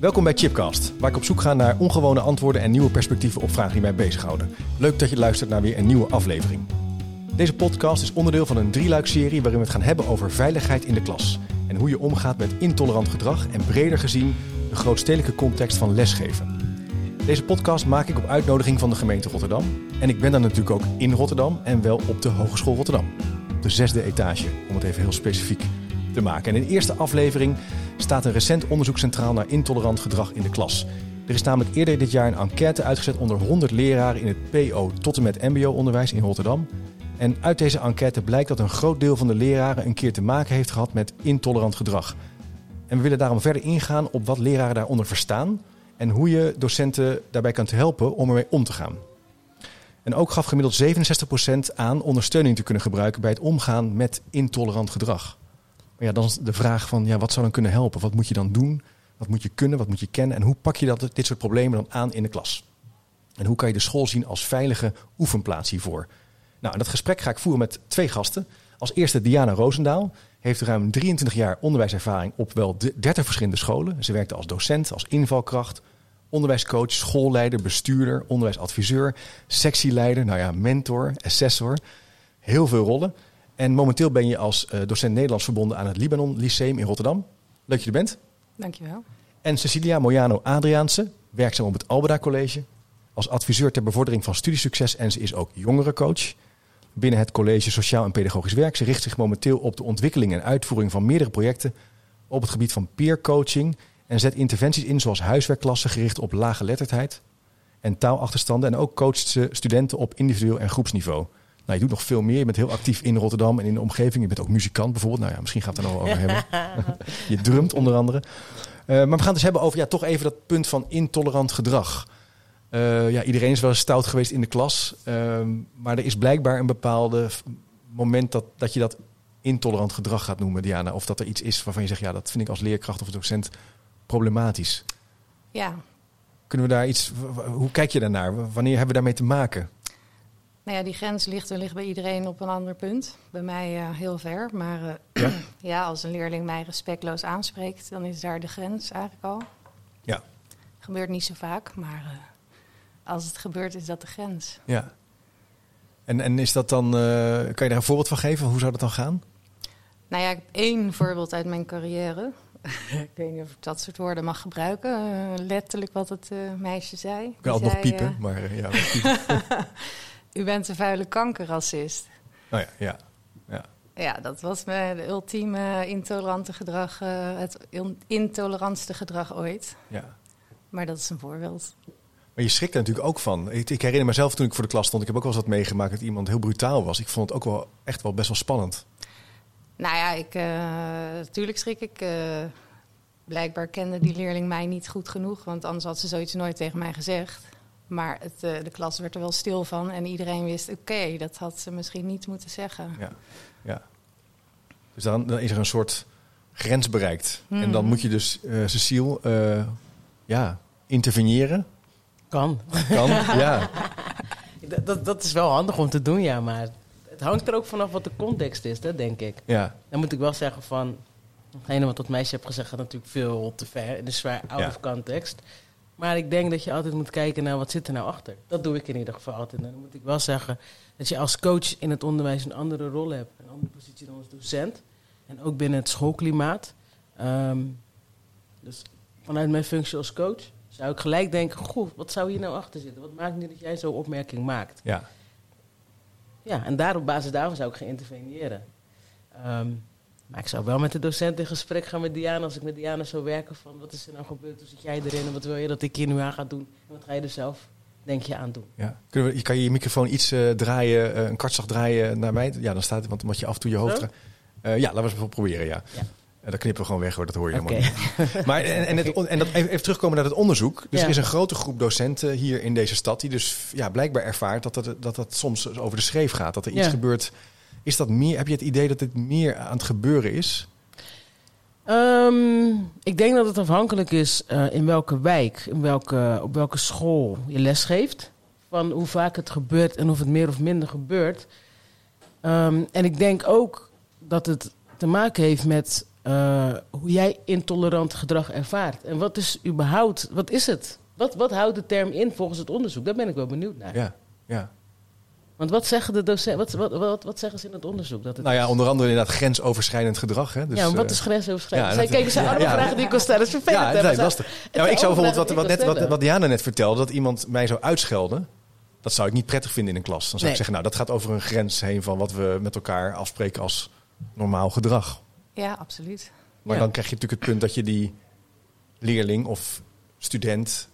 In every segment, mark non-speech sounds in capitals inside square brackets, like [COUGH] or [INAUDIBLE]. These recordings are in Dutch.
Welkom bij Chipcast, waar ik op zoek ga naar ongewone antwoorden en nieuwe perspectieven op vragen die mij bezighouden. Leuk dat je luistert naar weer een nieuwe aflevering. Deze podcast is onderdeel van een drieluikserie waarin we het gaan hebben over veiligheid in de klas. En hoe je omgaat met intolerant gedrag en breder gezien de grootstedelijke context van lesgeven. Deze podcast maak ik op uitnodiging van de gemeente Rotterdam. En ik ben dan natuurlijk ook in Rotterdam en wel op de Hogeschool Rotterdam. Op de zesde etage, om het even heel specifiek te maken. En in de eerste aflevering staat een recent onderzoek centraal naar intolerant gedrag in de klas. Er is namelijk eerder dit jaar een enquête uitgezet onder 100 leraren in het PO tot en met MBO-onderwijs in Rotterdam. En uit deze enquête blijkt dat een groot deel van de leraren een keer te maken heeft gehad met intolerant gedrag. En we willen daarom verder ingaan op wat leraren daaronder verstaan en hoe je docenten daarbij kunt helpen om ermee om te gaan. En ook gaf gemiddeld 67% aan ondersteuning te kunnen gebruiken bij het omgaan met intolerant gedrag. Maar ja, dan is de vraag van ja, wat zou dan kunnen helpen? Wat moet je dan doen? Wat moet je kunnen? Wat moet je kennen? En hoe pak je dat, dit soort problemen dan aan in de klas? En hoe kan je de school zien als veilige oefenplaats hiervoor? Nou, en dat gesprek ga ik voeren met twee gasten. Als eerste Diana Roosendaal. Heeft ruim 23 jaar onderwijservaring op wel 30 verschillende scholen. Ze werkte als docent, als invalkracht, onderwijscoach, schoolleider, bestuurder, onderwijsadviseur, sectieleider, nou ja, mentor, assessor. Heel veel rollen. En momenteel ben je als uh, docent Nederlands verbonden aan het Libanon Lyceum in Rotterdam. Leuk dat je er bent. Dankjewel. En Cecilia Mojano Adriaanse, werkzaam op het Albeda College. Als adviseur ter bevordering van studiesucces en ze is ook jongerencoach. Binnen het college Sociaal en Pedagogisch Werk. Ze richt zich momenteel op de ontwikkeling en uitvoering van meerdere projecten op het gebied van peercoaching. En zet interventies in zoals huiswerkklassen gericht op lage letterdheid en taalachterstanden. En ook coacht ze studenten op individueel en groepsniveau. Nou, je doet nog veel meer. Je bent heel actief in Rotterdam en in de omgeving. Je bent ook muzikant bijvoorbeeld. Nou ja, misschien gaat het er nog over hebben. [LAUGHS] je drumt onder andere. Uh, maar we gaan het dus hebben over ja, toch even dat punt van intolerant gedrag. Uh, ja, iedereen is wel eens stout geweest in de klas. Uh, maar er is blijkbaar een bepaalde moment dat, dat je dat intolerant gedrag gaat noemen, Diana. Of dat er iets is waarvan je zegt, ja, dat vind ik als leerkracht of docent problematisch. Ja. Kunnen we daar iets, hoe kijk je daarnaar? Wanneer hebben we daarmee te maken? Nou ja, die grens ligt ligt bij iedereen op een ander punt. Bij mij uh, heel ver. Maar uh, ja? [CLEARS THROAT] ja? als een leerling mij respectloos aanspreekt, dan is daar de grens eigenlijk al. Ja. Gebeurt niet zo vaak, maar uh, als het gebeurt, is dat de grens. Ja. En, en is dat dan, kan je daar een voorbeeld van geven? Hoe zou dat dan gaan? Nou ja, ik heb één voorbeeld uit mijn carrière. [LAUGHS] ik weet niet of ik dat soort woorden mag gebruiken. letterlijk wat het meisje zei. Ik kan altijd nog piepen, maar ja. [LAUGHS] [LAUGHS] U bent een vuile kankerracist. Oh ja, ja. Ja, ja dat was mijn ultieme intolerante gedrag, uh, het intolerantste gedrag ooit. Ja. Maar dat is een voorbeeld. Maar je schrikt er natuurlijk ook van. Ik, ik, herinner mezelf toen ik voor de klas stond, ik heb ook wel eens wat meegemaakt dat iemand heel brutaal was. Ik vond het ook wel echt wel best wel spannend. Nou ja, ik, uh, natuurlijk schrik ik. Uh, blijkbaar kende die leerling mij niet goed genoeg, want anders had ze zoiets nooit tegen mij gezegd. Maar het, uh, de klas werd er wel stil van en iedereen wist, oké, dat had ze misschien niet moeten zeggen. Ja, ja. Dus dan, dan is er een soort grens bereikt. En dan moet je dus, uh, Cecile, uh, ja, interveneren. Kan. Kan, [LAUGHS] ja. dat, dat, dat, is wel handig om te doen, ja, maar het hangt er ook vanaf wat de context is, hè, denk ik. Ja. Dan moet ik wel zeggen van, hetgene wat dat meisje hebt gezegd gaat natuurlijk veel te ver. Het is zwaar out ja. of context. Maar ik denk dat je altijd moet kijken naar wat zit er nou achter. Dat doe ik in ieder geval altijd. En dan moet ik wel zeggen dat je als coach in het onderwijs een andere rol hebt. Een andere positie dan als docent. En ook binnen het schoolklimaat. Um, dus vanuit mijn functie als coach zou ik gelijk denken... Goh, wat zou hier nou achter zitten? Wat maakt nu dat jij zo'n opmerking maakt? Ja. Ja, en daar op basis daarvan zou ik gaan interveneren. Um, maar ik zou wel met de docent in gesprek gaan met Diana. Als ik met Diana zou werken van wat is er nou gebeurd? Hoe zit jij erin? En wat wil je dat ik hier nu aan ga doen? En wat ga je er zelf, denk je, aan doen? Ja. Kunnen we, kan je je microfoon iets uh, draaien, uh, een kartslag draaien naar mij? Ja, dan staat het, want dan moet je af en toe je hoofd... Uh, ja, laten we eens proberen, ja. ja. dat knippen we gewoon weg hoor, dat hoor je okay. helemaal niet. maar en, en, het, [LAUGHS] en dat even, even terugkomen naar het onderzoek. Dus ja. er is een grote groep docenten hier in deze stad... die dus ja, blijkbaar ervaart dat dat, dat, dat soms over de schreef gaat. Dat er iets ja. gebeurt... Is dat meer, heb je het idee dat dit meer aan het gebeuren is? Um, ik denk dat het afhankelijk is uh, in welke wijk, in welke, op welke school je lesgeeft. Van hoe vaak het gebeurt en of het meer of minder gebeurt. Um, en ik denk ook dat het te maken heeft met eh, hoe jij intolerant gedrag ervaart. En wat is überhaupt, wat is het? Wat, wat houdt de term in volgens het onderzoek? Daar ben ik wel benieuwd naar. Ja, ja. Want wat zeggen de docenten, wat, wat, wat, wat zeggen ze in het onderzoek? Dat het Nou ja, onder andere inderdaad grensoverschrijdend gedrag. Hè? Dus, ja, maar wat eh, is grensoverschrijdend? ja, Zij keken ze allemaal ja. vragen die ik kon stellen. Dat is vervelend. Ja, dat is lastig. Ja, maar zijn ik zou bijvoorbeeld, wat, net, wat, wat Diana net vertelde, dat iemand mij zou uitschelden. Dat zou ik niet prettig vinden in een klas. Dan zou Nee. ik zeggen, nou, dat gaat over een grens heen van wat we met elkaar afspreken als normaal gedrag. Ja, absoluut. Maar Ja. dan krijg je natuurlijk het punt dat je die leerling of student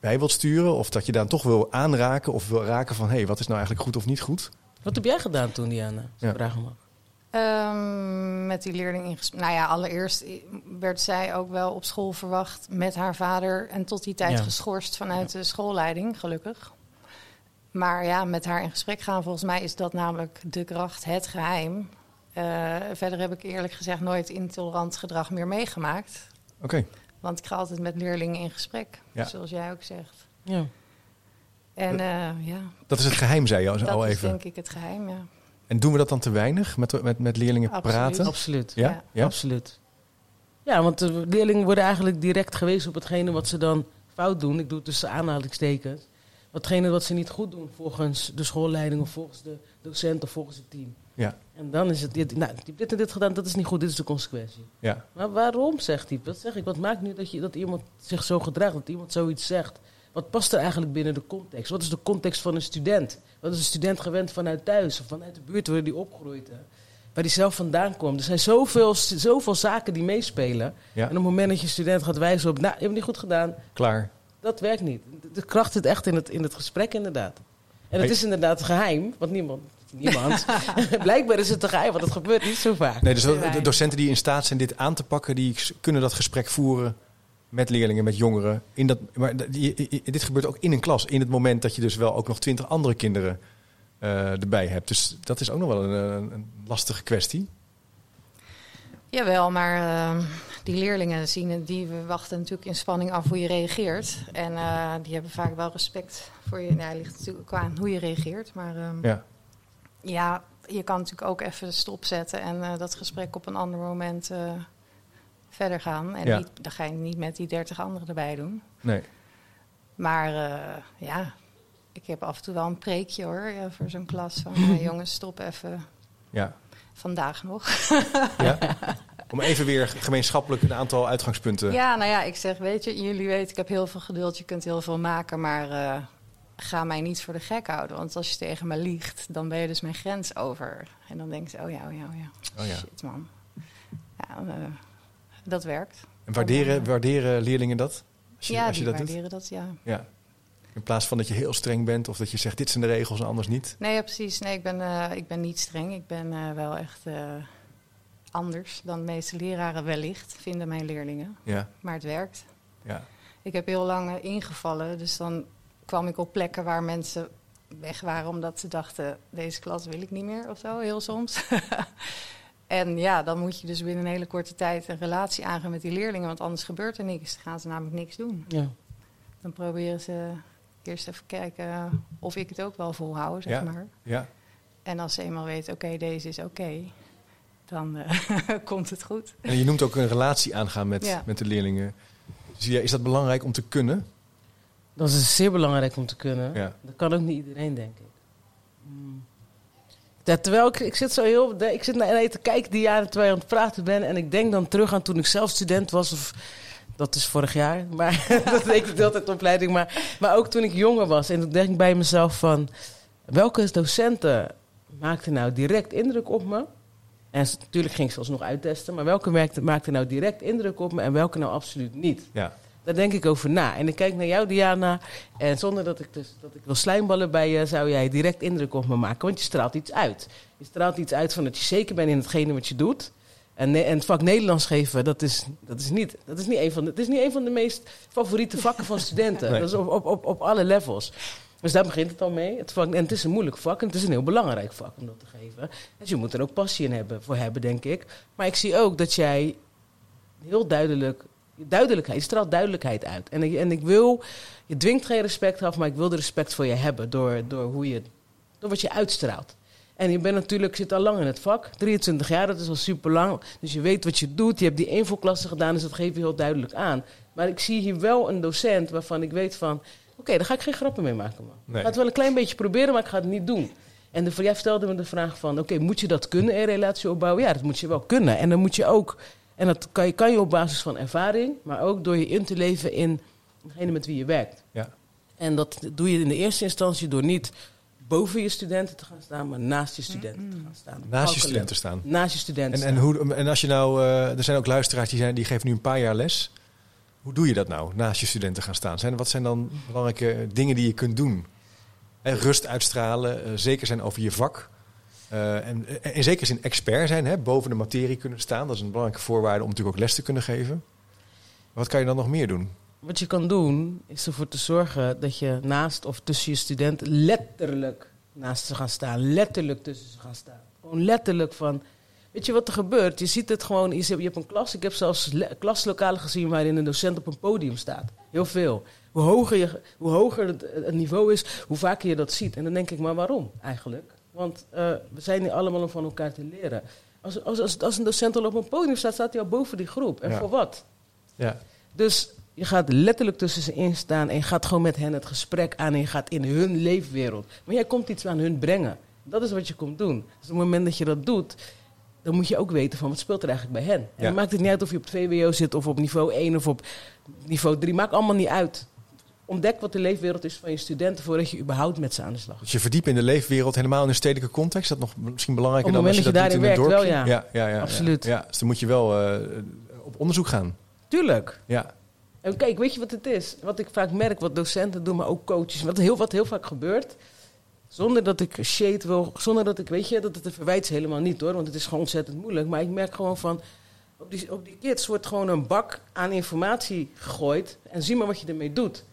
bij wilt sturen. Of dat je dan toch wil aanraken of wil raken van... hé, hey, wat is nou eigenlijk goed of niet goed? Wat heb jij gedaan toen, Diana? Ja. vragen mag. Ehm, met die leerling in gesprek. Nou ja, allereerst werd zij ook wel op school verwacht met haar vader. En tot die tijd Ja. geschorst vanuit de schoolleiding, gelukkig. Maar ja, met haar in gesprek gaan, volgens mij is dat namelijk de kracht, het geheim. Eh, verder heb ik eerlijk gezegd nooit intolerant gedrag meer meegemaakt. Oké, Want ik ga altijd met leerlingen in gesprek, Ja. zoals jij ook zegt. Ja. En eh, ja, dat is het geheim, zei je al dat al is even. denk ik het geheim, ja. En doen we dat dan te weinig met, met, met leerlingen Absoluut. praten? Absoluut. Ja? Ja. ja? Absoluut. Ja, want de leerlingen worden eigenlijk direct gewezen op hetgene wat ze dan fout doen. Ik doe het tussen aanhalingstekens. Watgene wat ze niet goed doen volgens de schoolleiding of volgens de docent of volgens het team. Ja. En dan is het, dit, nou, die dit en dit gedaan, dat is niet goed, dit is de consequentie. Ja. Maar waarom, zegt hij? Wat zeg ik? Wat maakt nu dat, je, dat iemand zich zo gedraagt, dat iemand zoiets zegt? Wat past er eigenlijk binnen de context? Wat is de context van een student? Wat is een student gewend vanuit thuis of vanuit de buurt waar hij opgroeit? hè? Waar hij zelf vandaan komt. Er zijn zoveel, zoveel zaken die meespelen. Ja. En op het moment dat je student gaat wijzen op, nou, je hebt het niet goed gedaan, Klaar. Dat werkt niet. De- kracht zit echt in het, in het gesprek, inderdaad. En het is inderdaad geheim, want niemand. Niemand. [LAUGHS] Blijkbaar is het een geheim, want het gebeurt niet zo vaak. Nee, dus de docenten die in staat zijn dit aan te pakken, die kunnen dat gesprek voeren met leerlingen, met jongeren. In dat, maar dit gebeurt ook in een klas, in het moment dat je dus wel ook nog twintig andere kinderen eh, erbij hebt. Dus dat is ook nog wel een, een, lastige kwestie. Jawel, maar eh, die leerlingen zien die we wachten natuurlijk in spanning af hoe je reageert. En eh, die hebben vaak wel respect voor je. Nou, het ligt natuurlijk aan hoe je reageert. Maar ehm, ja. Ja. je kan natuurlijk ook even stopzetten en eh, dat gesprek op een ander moment eh, verder gaan. En Ja. niet, dan ga je niet met die dertig anderen erbij doen. Nee. Maar ja, ik heb af en toe wel een preekje hoor, voor zo'n klas. Van [CLEARS THROAT] jongens, stop even. Ja. Vandaag nog. ja. [LAUGHS] Om even weer gemeenschappelijk een aantal uitgangspunten. Ja, nou ja, ik zeg, weet je, jullie weten, ik heb heel veel geduld, je kunt heel veel maken, maar eh, ga mij niet voor de gek houden. Want als je tegen me liegt, dan ben je dus mijn grens over. En dan denk je, oh ja, oh ja, oh ja. Oh ja. Shit, man. Ja, eh, dat werkt. En waarderen, waarderen leerlingen dat? Als je, ja, als je die dat doet? waarderen dat, ja. Ja. In plaats van dat je heel streng bent of dat je zegt dit zijn de regels en anders niet. Nee, ja, precies. Nee, ik ben, eh, ik ben niet streng. Ik ben wel echt anders dan de meeste leraren wellicht, vinden mijn leerlingen. Ja. Maar het werkt. Ja. Ik heb heel lang eh, ingevallen, dus dan kwam ik op plekken waar mensen weg waren omdat ze dachten: deze klas wil ik niet meer of zo, heel soms. [LAUGHS] en ja, dan moet je dus binnen een hele korte tijd een relatie aangaan met die leerlingen, want anders gebeurt er niks. Dan gaan ze namelijk niks doen. Ja. Dan proberen ze eerst even kijken of ik het ook wel volhoud, zeg Ja. maar. Ja. En als ze eenmaal weten: oké, deze is oké, dan eh, [LAUGHS] komt het goed. En je noemt ook een relatie aangaan met, Ja. met de leerlingen. Zie je, is dat belangrijk om te kunnen? Dat is zeer belangrijk om te kunnen. Ja. Dat kan ook niet iedereen, denk ik. Mm. Ja, terwijl ik, ik zit zo heel... Ik zit naar te kijken die jaren terwijl je aan het praten ben. En ik denk dan terug aan toen ik zelf student was. Of, dat is vorig jaar. [LAUGHS] Maar [LAUGHS] dat deed ik de hele tijd op opleiding. Maar, maar ook toen ik jonger was. En toen denk ik bij mezelf van... Welke docenten maakten nou direct indruk op me? En natuurlijk ging ik ze alsnog uittesten. Maar welke maakte, maakte nou direct indruk op me en welke nou absoluut niet? Ja. Daar denk ik over na. En ik kijk naar jou, Diana. En zonder dat ik, dus, dat ik wil slijmballen bij je, zou jij direct indruk op me maken. Want je straalt iets uit. Je straalt iets uit van dat je zeker bent in hetgene wat je doet. En, en het vak Nederlands geven, dat is, dat is, niet, dat is, niet, een van de, het is niet een van de meest favoriete vakken van [LAUGHS] studenten. Nee. Dat is op, op, op, op alle levels. Dus daar begint het al mee. Het vak, en het is een moeilijk vak en het is een heel belangrijk vak om dat te geven. Dus je moet er ook passie in hebben, voor hebben, denk ik. Maar ik zie ook dat jij heel duidelijk duidelijkheid, je straalt duidelijkheid uit. En ik, en ik wil, je dwingt geen respect af, maar ik wil de respect voor je hebben door, door, hoe je, door wat je uitstraalt. En je bent natuurlijk, zit al lang in het vak. 23 jaar, dat is al super lang. Dus je weet wat je doet. Je hebt die invalklasse gedaan, dus dat geef je heel duidelijk aan. Maar ik zie hier wel een docent waarvan ik weet van... Oké, daar ga ik geen grappen mee maken, man. Nee. Ik ga het wel een klein beetje proberen, maar ik ga het niet doen. En de, jij stelde me de vraag van... Oké, moet je dat kunnen, een relatie opbouwen? Ja, dat moet je wel kunnen. En dan moet je ook... En dat kan je, kan je op basis van ervaring, maar ook door je in te leven in degene met wie je werkt. Ja. En dat doe je in de eerste instantie door niet boven je studenten te gaan staan, maar naast je studenten te gaan staan. Naast je studenten staan. Naast je studenten En, en, staan. hoe, en als je nou, eh, er zijn ook luisteraars die, zijn, die geven nu een paar jaar les. Hoe doe je dat nou, naast je studenten gaan staan? Zijn, wat zijn dan belangrijke dingen die je kunt doen? Hè, rust uitstralen, eh, zeker zijn over je vak. Eh, en, en in zekere zin expert zijn, hè, boven de materie kunnen staan. Dat is een belangrijke voorwaarde om natuurlijk ook les te kunnen geven. Wat kan je dan nog meer doen? Wat je kan doen, is ervoor te zorgen dat je naast of tussen je studenten letterlijk naast ze gaan staan. Letterlijk tussen ze gaan staan. Gewoon letterlijk van. Weet je wat er gebeurt? Je ziet het gewoon. Je hebt een klas. Ik heb zelfs le- klaslokalen gezien waarin een docent op een podium staat. Heel veel. Hoe hoger, je, hoe hoger het, niveau is, hoe vaker je dat ziet. En dan denk ik, maar waarom eigenlijk? Want eh, we zijn hier allemaal om van elkaar te leren. Als, als, als, als een docent al op een podium staat, staat hij al boven die groep. En Ja. voor wat? Ja. Dus je gaat letterlijk tussen ze in staan en je gaat gewoon met hen het gesprek aan en je gaat in hun leefwereld. Maar jij komt iets aan hun brengen. Dat is wat je komt doen. Dus op het moment dat je dat doet, dan moet je ook weten van wat speelt er eigenlijk bij hen. En dan maakt het niet uit of je op het VWO zit of op niveau 1 of op niveau 3. Maakt allemaal niet uit. Ontdek wat de leefwereld is van je studenten voordat je überhaupt met ze aan de slag gaat. Dus je verdiept in de leefwereld helemaal in een stedelijke context. Dat nog misschien belangrijker dan als je dat, je doet in een daarin dorpje. werkt, wel, ja. Ja, ja, Absoluut. Ja, dus dan moet je wel eh, op onderzoek gaan. Tuurlijk. Ja. En kijk, weet je wat het is? Wat ik vaak merk, wat docenten doen, maar ook coaches. Wat heel, wat heel vaak gebeurt. Zonder dat ik shade wil, zonder dat ik, weet je, dat het een verwijt is helemaal niet hoor. Want het is gewoon ontzettend moeilijk. Maar ik merk gewoon van, op die, op die kids wordt gewoon een bak aan informatie gegooid. En zie maar wat je ermee doet.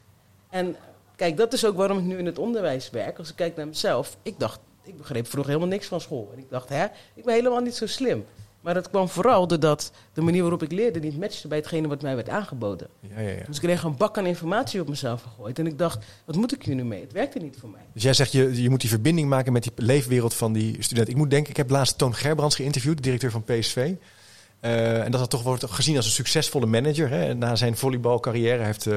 En kijk, dat is ook waarom ik nu in het onderwijs werk. Als ik kijk naar mezelf. Ik dacht, ik begreep vroeger helemaal niks van school. En ik dacht, hè, ik ben helemaal niet zo slim. Maar dat kwam vooral doordat de manier waarop ik leerde niet matchte bij hetgene wat mij werd aangeboden. Ja, ja, ja. Dus ik kreeg een bak aan informatie op mezelf gegooid. En ik dacht, wat moet ik hier nu mee? Het werkte niet voor mij. Dus jij zegt, je, je moet die verbinding maken met die leefwereld van die student. Ik moet denken, ik heb laatst Toon Gerbrands geïnterviewd, de directeur van PSV. Eh, en dat dat toch wordt gezien als een succesvolle manager. Hè. Na zijn volleybalcarrière heeft... eh,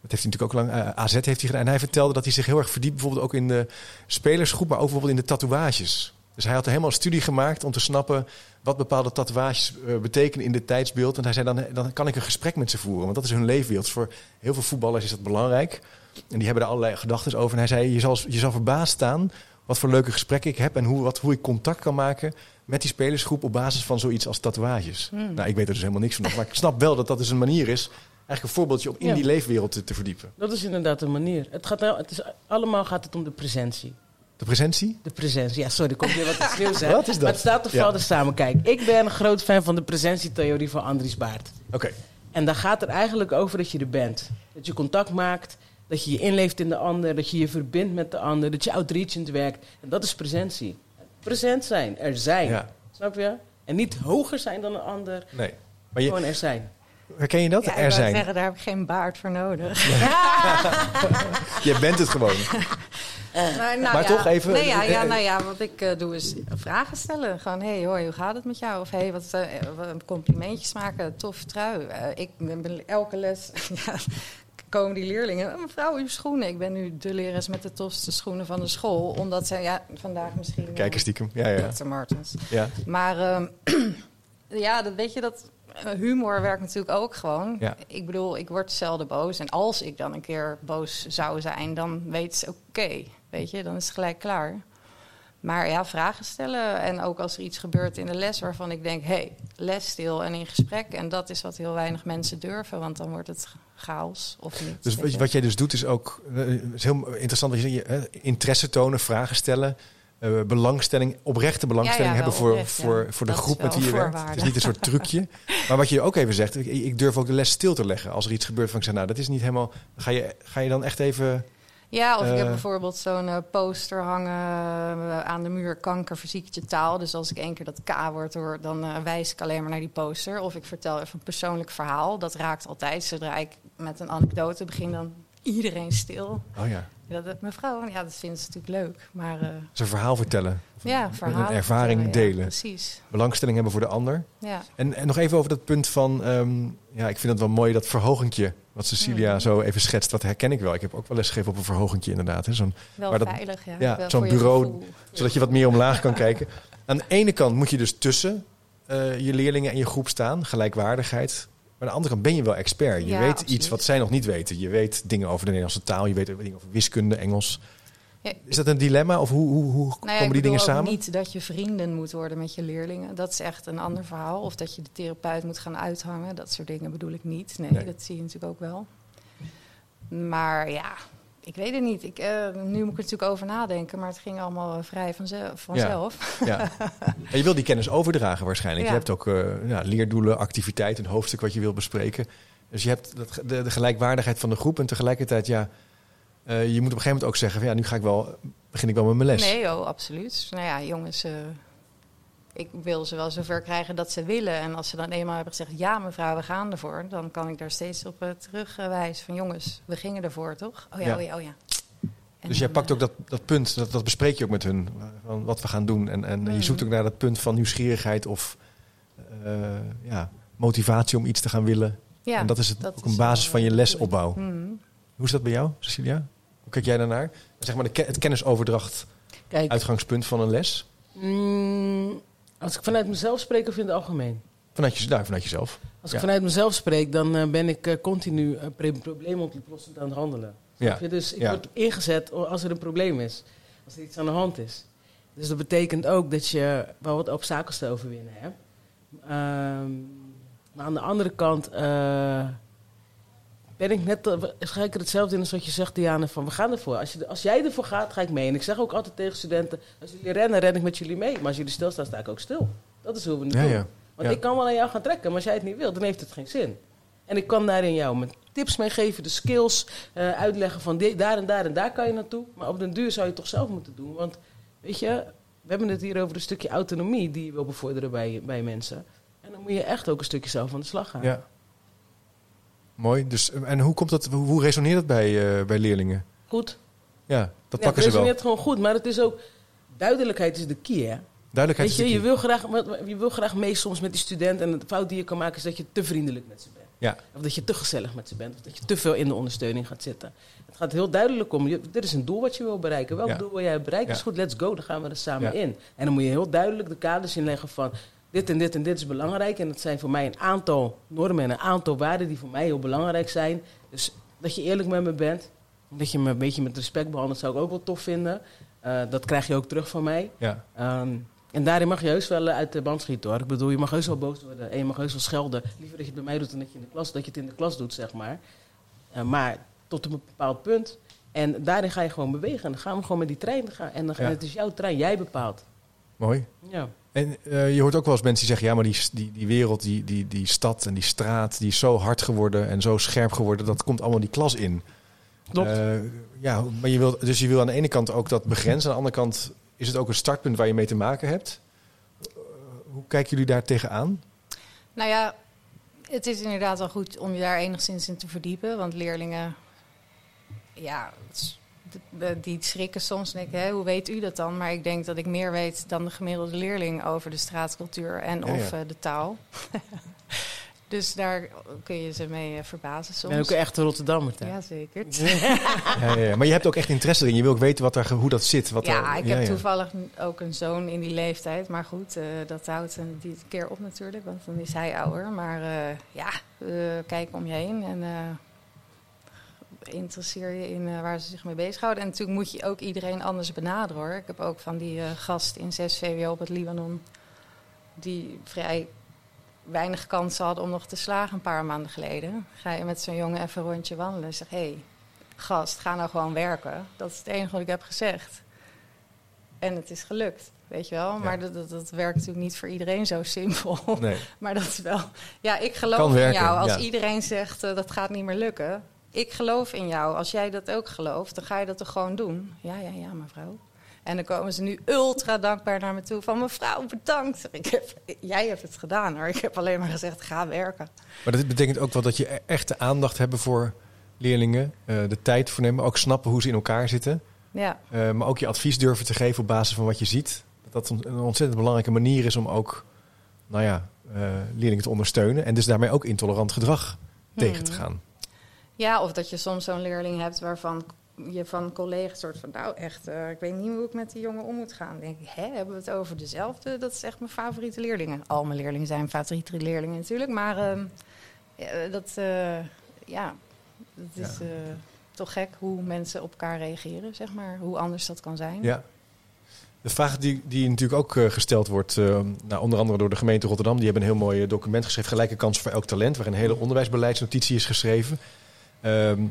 dat heeft hij natuurlijk ook lang. eh, AZ heeft hij gedaan. En hij vertelde dat hij zich heel erg verdiept, bijvoorbeeld ook in de spelersgroep, maar ook bijvoorbeeld in de tatoeages. Dus hij had er helemaal een studie gemaakt om te snappen wat bepaalde tatoeages eh, betekenen in dit tijdsbeeld. En hij zei dan, dan kan ik een gesprek met ze voeren, want dat is hun leefwereld. Dus voor heel veel voetballers is dat belangrijk. En die hebben er allerlei gedachten over. En hij zei, je zal, je zal verbaasd staan wat voor leuke gesprekken ik heb en hoe, wat, hoe ik contact kan maken met die spelersgroep op basis van zoiets als tatoeages. Hmm. Nou, ik weet er dus helemaal niks van. Maar ik snap wel dat dat dus een manier is, eigenlijk een voorbeeldje om in Ja. die leefwereld te, te verdiepen. Dat is inderdaad een manier. Het gaat, het is, allemaal gaat het om de presentie. De presentie? De presentie. Ja, sorry, er komt weer wat nieuws hè. [LAUGHS] Wat is dat? Maar het staat Ja. valt er samen. Kijk, ik ben een groot fan van de presentietheorie van Andries Baart. Oké. En daar gaat het eigenlijk over dat je er bent. Dat je contact maakt, dat je je inleeft in de ander, dat je je verbindt met de ander, dat je outreachend werkt. En dat is presentie. Present zijn, er zijn. Ja. Snap je? En niet hoger zijn dan een ander, Nee. Maar je, gewoon er zijn. herken je dat? Ja, ik er zijn. zeggen, daar heb ik geen baard voor nodig. [LAUGHS] Je bent het gewoon. [LAUGHS] Maar, nou Maar ja, toch even- Nee, ja, ja, eh, nou ja, wat ik eh, doe is vragen stellen. Gewoon, hey, hoi, hoe gaat het met jou? Of hey, wat, eh, wat- complimentjes maken, tof trui. Eh, ik ben elke les... [LAUGHS] komen die leerlingen, "Oh, mevrouw, uw schoenen. Ik ben nu de lerares met de tofste schoenen van de school. Omdat zij, ja, vandaag misschien... eh, Kijk eens stiekem. Ja, ja. Dr. Martens. ja. Maar ehm, [CLEARS THROAT] ja, dat weet je, dat eh, humor werkt natuurlijk ook gewoon. Ja. Ik bedoel, ik word zelden boos. En als ik dan een keer boos zou zijn, dan weet ze, oké, weet je, dan is het gelijk klaar. Maar ja, vragen stellen. En ook als er iets gebeurt in de les waarvan ik denk, hé, hey, les stil en in gesprek. En dat is wat heel weinig mensen durven, want dan wordt het chaos of niet. Dus wat, wat jij dus doet is ook eh, is heel interessant. Wat je, zegt, je, eh, interesse tonen, vragen stellen, eh, belangstelling, oprechte belangstelling Ja, ja, hebben voor, ja. voor, voor de Dat groep met wie je werkt. Het is niet een soort trucje. [LAUGHS] maar wat je ook even zegt, ik, ik durf ook de les stil te leggen. Als er iets gebeurt van ik zeg, nou dat is niet helemaal. Ga je, ga je dan echt even. Ja, of ik heb Eh. bijvoorbeeld zo'n eh, poster hangen eh, aan de muur: kanker verziekt je taal. Dus als ik één keer dat K-woord hoor, dan wijs ik alleen maar naar die poster. Of ik vertel even een persoonlijk verhaal. Dat raakt altijd. Zodra ik met een anekdote begin, dan iedereen stil. Oh ja. Ja, dat, mevrouw, ja, dat vindt ze natuurlijk leuk. Maar, uh, Zijn verhaal vertellen. Ja, verhaal. Een ervaring delen. Ja, precies. Belangstelling hebben voor de ander. Ja. En, en nog even over dat punt van, um, ja, ik vind het wel mooi dat verhogentje wat Cecilia Mm. zo even schetst. Dat herken ik wel. Ik heb ook wel lesgegeven op een verhogentje inderdaad. Hè. Zo'n, wel dat, veilig, ja. zo'n je bureau, zodat je wat meer omlaag kan kijken. Aan de ene kant moet je dus tussen uh, je leerlingen en je groep staan, gelijkwaardigheid. Maar aan de andere kant ben je wel expert. Je Ja, weet absoluut. iets wat zij nog niet weten. Je weet dingen over de Nederlandse taal, je weet dingen over wiskunde, Engels. Ja, Is dat een dilemma of hoe, hoe, hoe Nou ja, komen ik die dingen samen? niet dat je vrienden moet worden met je leerlingen. Dat is echt een ander verhaal. Of dat je de therapeut moet gaan uithangen. Dat soort dingen bedoel ik niet. Nee, Nee. dat zie je natuurlijk ook wel. Maar ja, ik weet het niet. Ik, eh, nu moet ik er natuurlijk over nadenken. Maar het ging allemaal eh, vrij vanzelf. vanzelf. Ja. En je wil die kennis overdragen waarschijnlijk. Ja. Je hebt ook eh, ja, leerdoelen, activiteiten, een hoofdstuk wat je wil bespreken. Dus je hebt dat, de, de gelijkwaardigheid van de groep en tegelijkertijd, ja, je moet op een gegeven moment ook zeggen, van, ja, nu ga ik wel, begin ik wel met mijn les. Nee, oh, absoluut. Nou ja, jongens, ik wil ze wel zover krijgen dat ze willen. En als ze dan eenmaal hebben gezegd, ja mevrouw, we gaan ervoor. Dan kan ik daar steeds op uh, terugwijzen van, jongens, we gingen ervoor, toch? Oh ja, Ja. oh ja, oh ja. En Dus jij pakt eh, ook dat, dat punt, dat, dat bespreek je ook met hun, van wat we gaan doen. En, en je Mhm. zoekt ook naar dat punt van nieuwsgierigheid of eh, ja, motivatie om iets te gaan willen. ja, en dat is het, dat ook is een basis van je eh, lesopbouw. mhm. Hoe is dat bij jou, Cecilia? Hoe kijk jij daarnaar? Zeg maar de, het kennisoverdracht, Kijk, uitgangspunt van een les. mm, als ik vanuit mezelf spreek of in het algemeen? Vanuit, je, nou, vanuit jezelf. Als Ja. ik vanuit mezelf spreek, dan eh, ben ik eh, continu uh, probleemoplossend aan het handelen. Ja. Je? Dus ik Ja. word ingezet als er een probleem is. Als er iets aan de hand is. Dus dat betekent ook dat je wel wat obstakels te overwinnen hebt. Ehm, maar aan de andere kant eh, ben ik net, er hetzelfde in als wat je zegt, Diana, van we gaan ervoor. Als, je, als jij ervoor gaat, ga ik mee. En ik zeg ook altijd tegen studenten, als jullie rennen, ren ik met jullie mee. Maar als jullie stilstaan, sta ik ook stil. Dat is hoe we het Ja, doen. ja. Want Ja. ik kan wel aan jou gaan trekken, maar als jij het niet wilt, dan heeft het geen zin. En ik kan daarin jou mijn tips meegeven, de skills, eh, uitleggen van daar en daar en daar kan je naartoe. Maar op den duur zou je het toch zelf moeten doen. Want weet je, we hebben het hier over een stukje autonomie die je wil bevorderen bij, bij mensen. En dan moet je echt ook een stukje zelf aan de slag gaan. Ja. Mooi. Dus, en hoe, komt dat, hoe, resoneert dat bij, eh, bij leerlingen? Goed. Ja, dat Ja, pakken het ze wel. resoneert gewoon goed, maar het is ook... Duidelijkheid is de key, hè? Duidelijkheid Weet je, is de je wil, graag, je wil graag mee soms met die student. En de fout die je kan maken is dat je te vriendelijk met ze bent. Ja. Of dat je te gezellig met ze bent. Of dat je te veel in de ondersteuning gaat zitten. Het gaat heel duidelijk om, je, dit is een doel wat je wil bereiken. Welk Ja. doel wil jij bereiken? Ja. Is goed, let's go. Dan gaan we er samen in. En dan moet je heel duidelijk de kaders inleggen van... dit en dit en dit is belangrijk. En dat zijn voor mij een aantal normen en een aantal waarden... die voor mij heel belangrijk zijn. Dus dat je eerlijk met me bent. Dat je me een beetje met respect behandelt, zou ik ook wel tof vinden. Eh, dat krijg je ook terug van mij. Ja. Ehm, en daarin mag je heus wel eh, uit de band schieten hoor. Ik bedoel, je mag heus wel boos worden en je mag heus wel schelden. Liever dat je het bij mij doet dan dat je, in de klas, dat je het in de klas doet, zeg maar. Eh, maar tot een bepaald punt. En daarin ga je gewoon bewegen. En dan gaan we gewoon met die trein gaan. En dan, Ja. het is jouw trein, jij bepaalt. Mooi. Ja. En eh, je hoort ook wel eens mensen die zeggen... ja, maar die, die, die wereld, die, die, die stad en die straat... die is zo hard geworden en zo scherp geworden... dat komt allemaal die klas in. Klopt. Eh, ja, maar je wil, dus je wil aan de ene kant ook dat begrenzen. Aan de andere kant is het ook een startpunt waar je mee te maken hebt. Eh, hoe kijken jullie daar tegenaan? Nou ja, het is inderdaad wel goed om je daar enigszins in te verdiepen. Want leerlingen, ja, het is- die schrikken soms. En ik, hè, hoe weet u dat dan? Maar ik denk dat ik meer weet dan de gemiddelde leerling over de straatcultuur en Ja, of ja. eh, de taal. [LAUGHS] dus daar kun je ze mee eh, verbazen soms. ben ook een echte Rotterdammer. Ja, zeker. [LAUGHS] Ja, ja, ja. Maar je hebt ook echt interesse erin. Je wil ook weten wat er, hoe dat zit. Wat ja, er, ik ja, heb ja. toevallig ook een zoon in die leeftijd. Maar goed, eh, dat houdt een die keer op natuurlijk, want dan is hij ouder. Maar eh, ja, eh, kijk om je heen en eh, interesseer je in eh, waar ze zich mee bezighouden. En natuurlijk moet je ook iedereen anders benaderen hoor. Ik heb ook van die eh, gast in 6 VWO op het Libanon... die vrij weinig kansen hadden om nog te slagen een paar maanden geleden. Ga je met zo'n jongen even een rondje wandelen en zeg... hé, hey, gast, ga nou gewoon werken. Dat is het enige wat ik heb gezegd. En het is gelukt, weet je wel. Maar dat, dat, dat werkt natuurlijk niet voor iedereen zo simpel. Nee. [LAUGHS] Maar dat is wel... Ja, ik geloof in jou. Als ja. iedereen zegt uh, dat gaat niet meer lukken. Ik geloof in jou. Als jij dat ook gelooft, dan ga je dat toch gewoon doen. Ja, ja, ja, mevrouw. En dan komen ze nu ultra dankbaar naar me toe. Van mevrouw, bedankt. Ik heb, jij hebt het gedaan hoor. Ik heb alleen maar gezegd, ga werken. Maar dat betekent ook wel dat je echt de aandacht hebben voor leerlingen. eh, de tijd voor nemen, ook snappen hoe ze in elkaar zitten. Ja, Eh, maar ook je advies durven te geven op basis van wat je ziet. Dat dat een, ontzettend belangrijke manier is om ook nou ja, eh, leerlingen te ondersteunen. En dus daarmee ook intolerant gedrag tegen te gaan. Ja, of dat je soms zo'n leerling hebt waarvan je van collega's soort van, nou echt, eh, ik weet niet hoe ik met die jongen om moet gaan. Dan denk ik, hè, hebben we het over dezelfde? Dat is echt mijn favoriete leerlingen. Al mijn leerlingen zijn favoriete leerlingen natuurlijk, maar ehm, ja, dat, eh, ja, dat is Ja. eh, toch gek hoe mensen op elkaar reageren, zeg maar. Hoe anders dat kan zijn. Ja. De vraag die, die natuurlijk ook gesteld wordt, nou, onder andere door de gemeente Rotterdam, die hebben een heel mooi document geschreven, Gelijke kansen voor elk talent, waar een hele onderwijsbeleidsnotitie is geschreven. Ehm,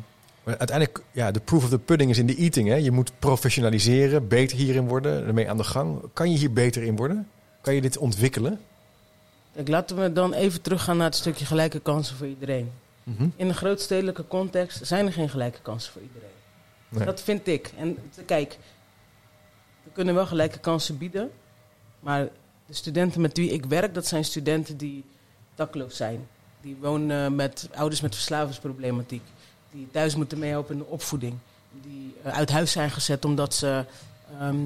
maar uiteindelijk, ja, de proof of the pudding is in de eating. Hè? Je moet professionaliseren, beter hierin worden, ermee aan de gang. Kan je hier beter in worden? Kan je dit ontwikkelen? Kijk, laten we dan even teruggaan naar het stukje gelijke kansen voor iedereen. Mhm. In een grootstedelijke context zijn er geen gelijke kansen voor iedereen. Nee. Dat vind ik. En kijk, we kunnen wel gelijke kansen bieden. Maar de studenten met wie ik werk, dat zijn studenten die dakloos zijn. Die wonen met ouders met verslavingsproblematiek. Die thuis moeten meehelpen in de opvoeding. Die eh, uit huis zijn gezet omdat ze ehm,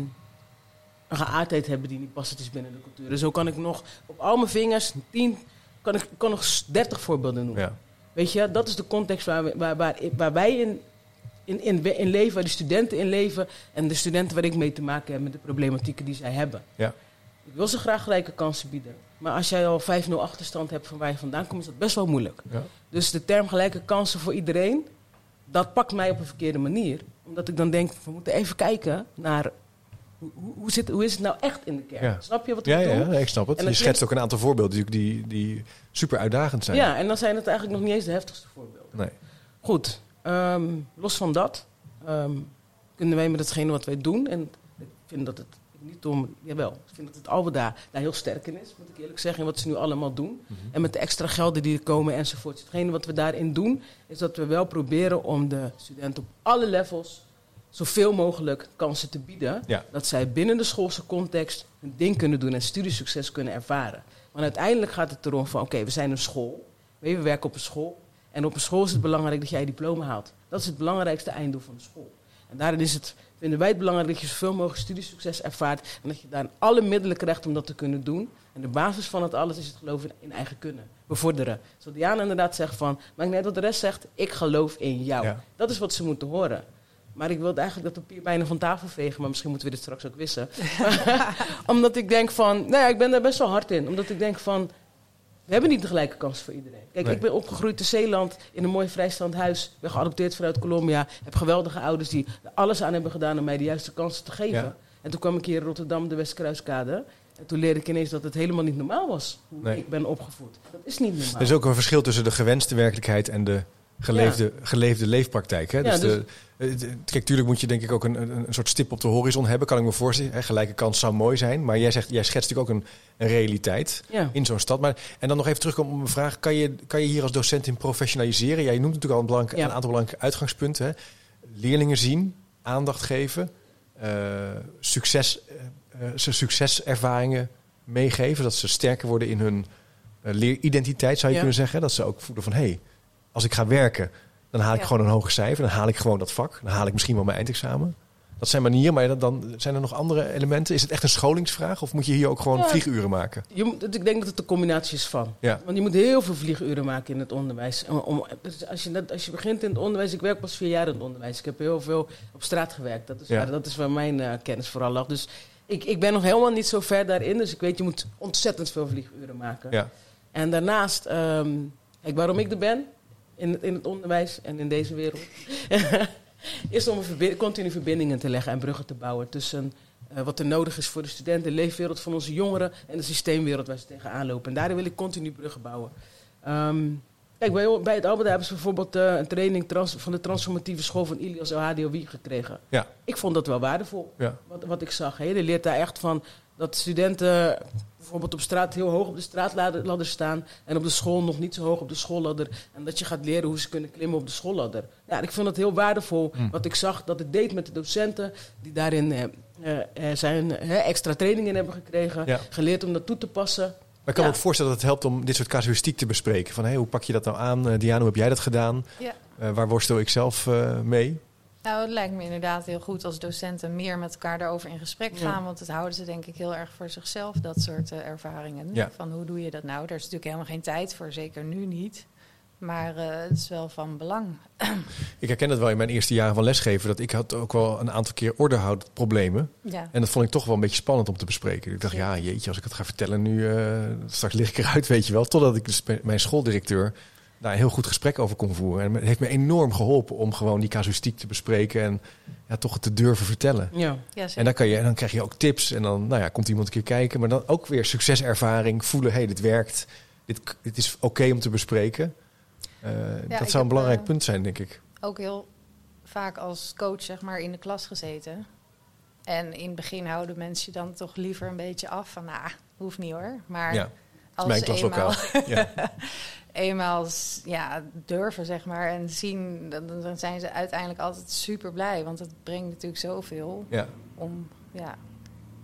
een geaardheid hebben die niet passend is binnen de cultuur. Dus zo kan ik nog op al mijn vingers, tien, kan ik kan nog dertig voorbeelden noemen. Ja. Weet je, dat is de context waar, we, waar, waar, waar wij in, in, in, in leven, waar de studenten in leven en de studenten waar ik mee te maken heb met de problematieken die zij hebben. Ja. Ik wil ze graag gelijke kansen bieden. Maar als jij al 5-0 achterstand hebt van waar je vandaan komt, is dat best wel moeilijk. Ja. Dus de term gelijke kansen voor iedereen, dat pakt mij op een verkeerde manier. Omdat ik dan denk, we moeten even kijken naar hoe, hoe, zit, hoe is het nou echt in de kern. Ja. Snap je wat ik Ja, bedoel? ja, ja, ik snap het. En Je schetst ook een aantal voorbeelden die, die, super uitdagend zijn. Ja, en dan zijn het eigenlijk nog niet eens de heftigste voorbeelden. Nee. Goed, ehm, los van dat ehm, kunnen wij met hetgene wat wij doen, en ik vind dat het niet om, jawel, ik vind dat het Alberda daar heel sterk in is, moet ik eerlijk zeggen, in wat ze nu allemaal doen. Mhm. En met de extra gelden die er komen enzovoort. Hetgene wat we daarin doen, is dat we wel proberen om de studenten op alle levels zoveel mogelijk kansen te bieden. Ja. Dat zij binnen de schoolse context hun ding kunnen doen en studiesucces kunnen ervaren. Maar uiteindelijk gaat het erom van, oké, we zijn een school. We werken op een school. En op een school is het belangrijk dat jij je diploma haalt. Dat is het belangrijkste einddoel van de school. En daarin is het, vinden wij het belangrijk dat je zoveel mogelijk studiesucces ervaart. En dat je daar alle middelen krijgt om dat te kunnen doen. En de basis van het alles is het geloven in eigen kunnen. Bevorderen. Zodat Diana inderdaad zegt van, maakt niet uit wat de rest zegt, ik geloof in jou. Ja. Dat is wat ze moeten horen. Maar ik wilde eigenlijk dat papier bijna van tafel vegen, maar misschien moeten we dit straks ook wissen. [LAUGHS] [LAUGHS] omdat ik denk van, nou ja, ik ben daar best wel hard in. Omdat ik denk van, we hebben niet de gelijke kans voor iedereen. Kijk, Nee. ik ben opgegroeid in Zeeland in een mooi vrijstaand huis. Ben geadopteerd vanuit Colombia. Heb geweldige ouders die er alles aan hebben gedaan om mij de juiste kansen te geven. Ja. En toen kwam ik hier in Rotterdam, de Westkruiskade. En toen leerde ik ineens dat het helemaal niet normaal was hoe Nee. ik ben opgevoed. Dat is niet normaal. Er is ook een verschil tussen de gewenste werkelijkheid en de geleefde, geleefde leefpraktijk. Hè? Ja, dus dus- de, het- kijk, tuurlijk moet je denk ik ook een, een, een soort stip op de horizon hebben, kan ik me voorstellen. Hè? Gelijke kans zou mooi zijn, maar jij, zegt, jij schetst natuurlijk ook een, een realiteit ja. in zo'n stad. Maar, en dan nog even terugkomen op mijn vraag, kan je, kan je hier als docent in professionaliseren? Jij noemt natuurlijk al een, een aantal belangrijke uitgangspunten. Hè? Leerlingen zien, aandacht geven, eh, succes, eh, eh, ze succeservaringen meegeven, dat ze sterker worden in hun eh, leeridentiteit, zou je Ja. kunnen zeggen. Dat ze ook voelen van, hé, hey, als ik ga werken, dan haal ik Ja. gewoon een hoger cijfer. Dan haal ik gewoon dat vak. Dan haal ik misschien wel mijn eindexamen. Dat zijn manieren, maar dan- zijn er nog andere elementen. Is het echt een scholingsvraag of moet je hier ook gewoon Ja. vlieguren maken? Je ik denk dat het een combinatie is van. Ja. Want je moet heel veel vlieguren maken in het onderwijs. Om, om- dus als, je, net- als je begint in het onderwijs, ik werk pas vier jaar in het onderwijs. Ik heb heel veel op straat gewerkt. Dat is, Ja. waar, dat is waar mijn eh, kennis vooral lag. Dus ik, ik ben nog helemaal niet zo ver daarin. Dus ik weet, je moet ontzettend veel vlieguren maken. En daarnaast, ehm, kijk, waarom ik er ben in, het- in het onderwijs en in deze wereld, [LAUGHS] is om een verbi- continu verbindingen te leggen en bruggen te bouwen tussen eh, wat er nodig is voor de studenten, de leefwereld van onze jongeren en de systeemwereld waar ze tegenaan lopen. En daarin wil ik continu bruggen bouwen. Ehm, kijk, bij, bij het Albert hebben ze bijvoorbeeld eh, een training trans- van de transformatieve school van Ilias OHDOI gekregen. Ja. Ik vond dat wel waardevol Ja. wat, wat ik zag. Hè. Je leert daar echt van dat studenten bijvoorbeeld op straat heel hoog op de straatladder staan en op de school nog niet zo hoog op de schoolladder. En dat je gaat leren hoe ze kunnen klimmen op de schoolladder. Ja, ik vond het heel waardevol Mm. wat ik zag dat het deed met de docenten die daarin eh, eh, eh, zijn, eh, extra trainingen hebben gekregen. Ja. Geleerd om dat toe te passen Maar ik kan Ja. me ook voorstellen dat het helpt om dit soort casuïstiek te bespreken. Van hey, hoe pak je dat nou aan? Eh, Diana, hoe heb jij dat gedaan? Ja. Eh, waar worstel ik zelf eh, mee? Nou, het lijkt me inderdaad heel goed als docenten meer met elkaar daarover in gesprek Ja. gaan. Want het houden ze denk ik heel erg voor zichzelf, dat soort eh, ervaringen. Ja. Van hoe doe je dat nou? Daar is natuurlijk helemaal geen tijd voor, zeker nu niet. Maar eh, het is wel van belang. [CLEARS THROAT] Ik herken het wel in mijn eerste jaren van lesgeven. Dat ik had ook wel een aantal keer ordehoudproblemen. Ja. En dat vond ik toch wel een beetje spannend om te bespreken. Ik dacht, ja, jeetje, als ik het ga vertellen nu, eh, straks lig ik eruit, weet je wel. Totdat ik dus mijn schooldirecteur daar een heel goed gesprek over kon voeren. En het heeft me enorm geholpen om gewoon die casuïstiek te bespreken en ja, toch het te durven vertellen. Ja. Ja, zeker. En dan, kan je, en dan krijg je ook tips en dan nou ja, komt iemand een keer kijken. Maar dan ook weer succeservaring, voelen, hé, hey, dit werkt. Dit, dit is oké om te bespreken. Eh, dat zou een belangrijk eh, punt zijn, denk ik. ook heel vaak als coach zeg maar in de klas gezeten. En in het begin houden mensen je dan toch liever een beetje af van, nou, hoeft niet hoor. Maar Ja, als mijn klaslokaal. eenmaal, [LAUGHS] Ja. [LAUGHS] eenmaal ja, durven zeg maar en zien, dan, dan zijn ze uiteindelijk altijd super blij. Want het brengt natuurlijk zoveel Ja. om ja,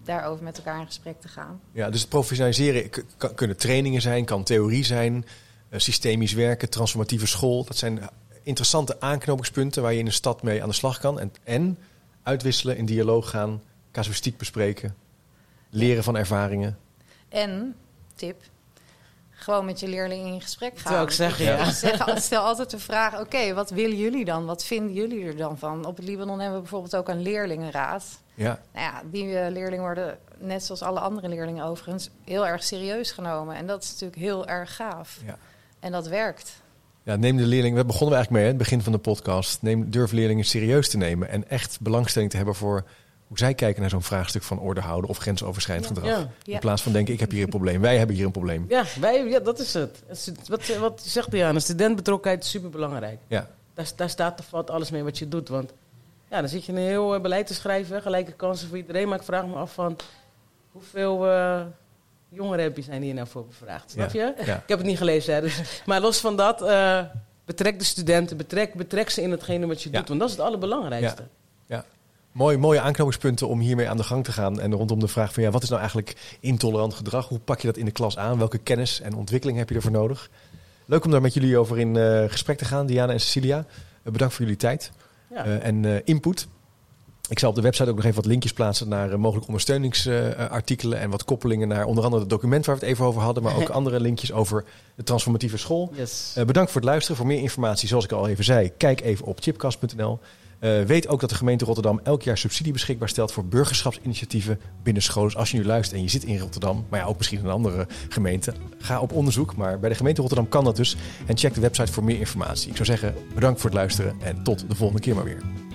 daarover met elkaar in gesprek te gaan. Ja, dus het professionaliseren kan, kunnen trainingen zijn, kan theorie zijn, eh, systemisch werken, transformatieve school. Dat zijn interessante aanknopingspunten waar je in een stad mee aan de slag kan. En, en uitwisselen, in dialoog gaan, casuïstiek bespreken, leren van ervaringen. En, tip, gewoon met je leerlingen in gesprek gaan. ik zeggen, ja. Ik zeg- stel altijd de vraag, oké, wat willen jullie dan? Wat vinden jullie er dan van? Op het Libanon hebben we bijvoorbeeld ook een leerlingenraad. Ja, Nou ja, die eh, leerlingen worden, net zoals alle andere leerlingen overigens, heel erg serieus genomen. En dat is natuurlijk heel erg gaaf. ja. En dat werkt. Ja, neem de leerlingen, we begonnen we eigenlijk mee, hè, het begin van de podcast. Neem, durf leerlingen serieus te nemen en echt belangstelling te hebben voor hoe zij kijken naar zo'n vraagstuk van orde houden of grensoverschrijdend Ja. gedrag. Ja. Ja. In plaats van denken, ik heb hier een probleem, wij hebben hier een probleem. Ja, wij, ja, dat is het. Wat, wat zegt Diana, studentbetrokkenheid is superbelangrijk. Ja, Daar, daar staat of valt alles mee wat je doet. Want ja, dan zit je een heel eh, beleid te schrijven, gelijke kansen voor iedereen. Maar ik vraag me af van hoeveel eh, jongeren heb je zijn hier nou voor bevraagd? Snap je? ja. Ik heb het niet gelezen, hè, dus, maar los van dat, eh, betrek de studenten, betrek, betrek ze in hetgene wat je Ja. doet. Want dat is het allerbelangrijkste. Mooi, mooie aanknopingspunten om hiermee aan de gang te gaan. En rondom de vraag van ja, wat is nou eigenlijk intolerant gedrag? Hoe pak je dat in de klas aan? Welke kennis en ontwikkeling heb je ervoor nodig? Leuk om daar met jullie over in eh, gesprek te gaan, Diana en Cecilia. Eh, bedankt voor jullie tijd Ja. eh, en input. Ik zal op de website ook nog even wat linkjes plaatsen naar mogelijke ondersteuningsartikelen en wat koppelingen naar onder andere het document waar we het even over hadden, maar ook [LAUGHS] andere linkjes over de transformatieve school. Yes. Bedankt voor het luisteren. Voor meer informatie, zoals ik al even zei, kijk even op chipcast.nl. Eh, weet ook dat de gemeente Rotterdam elk jaar subsidie beschikbaar stelt voor burgerschapsinitiatieven binnen scholen. Dus als je nu luistert en je zit in Rotterdam, maar ja, ook misschien in een andere gemeente, ga op onderzoek. Maar bij de gemeente Rotterdam kan dat dus. En check de website voor meer informatie. Ik zou zeggen, bedankt voor het luisteren en tot de volgende keer maar weer.